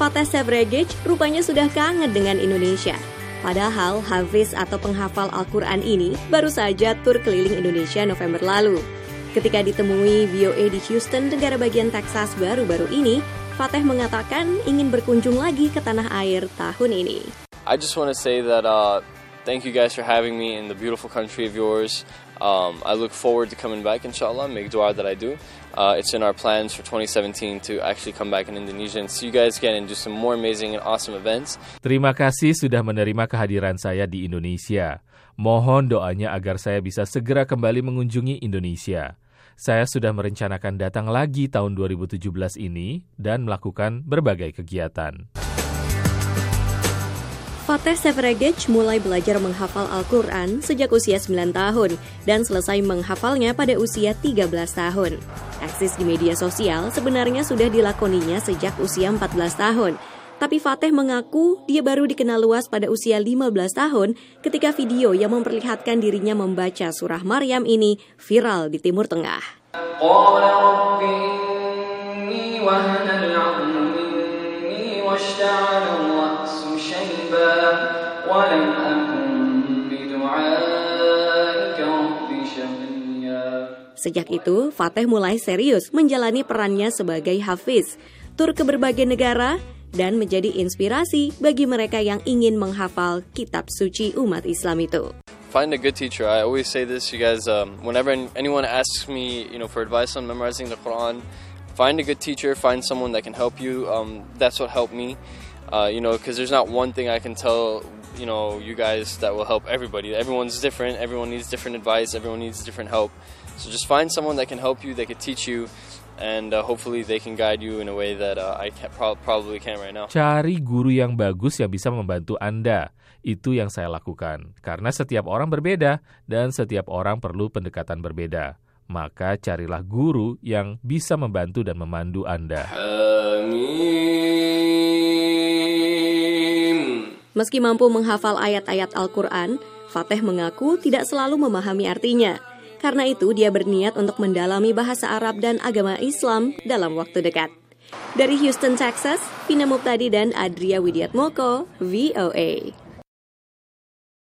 Fateh Sevregic rupanya sudah kangen dengan Indonesia. Padahal Hafiz atau penghafal Al-Quran ini baru saja tur keliling Indonesia November lalu. Ketika ditemui VOA di Houston, negara bagian Texas baru-baru ini, Fateh mengatakan ingin berkunjung lagi ke tanah air tahun ini. I just want to say that uh, thank you guys for having me in the beautiful country of yours. Um, I look forward to coming back, inshallah. Make dua that I do. Uh, it's in our plans for 2017 to actually come back in Indonesia and see you guys again and do some more amazing and awesome events. Terima kasih sudah menerima kehadiran saya di Indonesia. Mohon doanya agar saya bisa segera kembali mengunjungi Indonesia. Saya sudah merencanakan datang lagi tahun 2017 ini dan melakukan berbagai kegiatan. Fateh Seferegic mulai belajar menghafal Al-Quran sejak usia 9 tahun dan selesai menghafalnya pada usia 13 tahun. Eksis di media sosial sebenarnya sudah dilakoninya sejak usia 14 tahun. Tapi Fateh mengaku dia baru dikenal luas pada usia 15 tahun ketika video yang memperlihatkan dirinya membaca surah Maryam ini viral di Timur Tengah. Sejak itu, Fateh mulai serius menjalani perannya sebagai hafiz, tur ke berbagai negara, dan menjadi inspirasi bagi mereka yang ingin menghafal kitab suci umat Islam itu. Find a good teacher. I always say this, you guys. Um, whenever anyone asks me, you know, for advice on memorizing the Quran, find a good teacher. Find someone that can help you. Um, that's what helped me. Uh, you know, because there's not one thing I can tell you know you guys that will help everybody. Everyone's different. Everyone needs different advice. Everyone needs different help. So just find someone that can help you, that can teach you, and uh, hopefully they can guide you in a way that uh, I can, pro probably can't right now. Cari guru yang bagus yang bisa membantu Anda. Itu yang saya lakukan. Karena setiap orang berbeda dan setiap orang perlu pendekatan berbeda. Maka carilah guru yang bisa membantu dan memandu Anda. Meski mampu menghafal ayat-ayat Al-Quran, Fateh mengaku tidak selalu memahami artinya. Karena itu, dia berniat untuk mendalami bahasa Arab dan agama Islam dalam waktu dekat. Dari Houston, Texas, Pina Muptadi dan Adria Widiatmoko, VOA.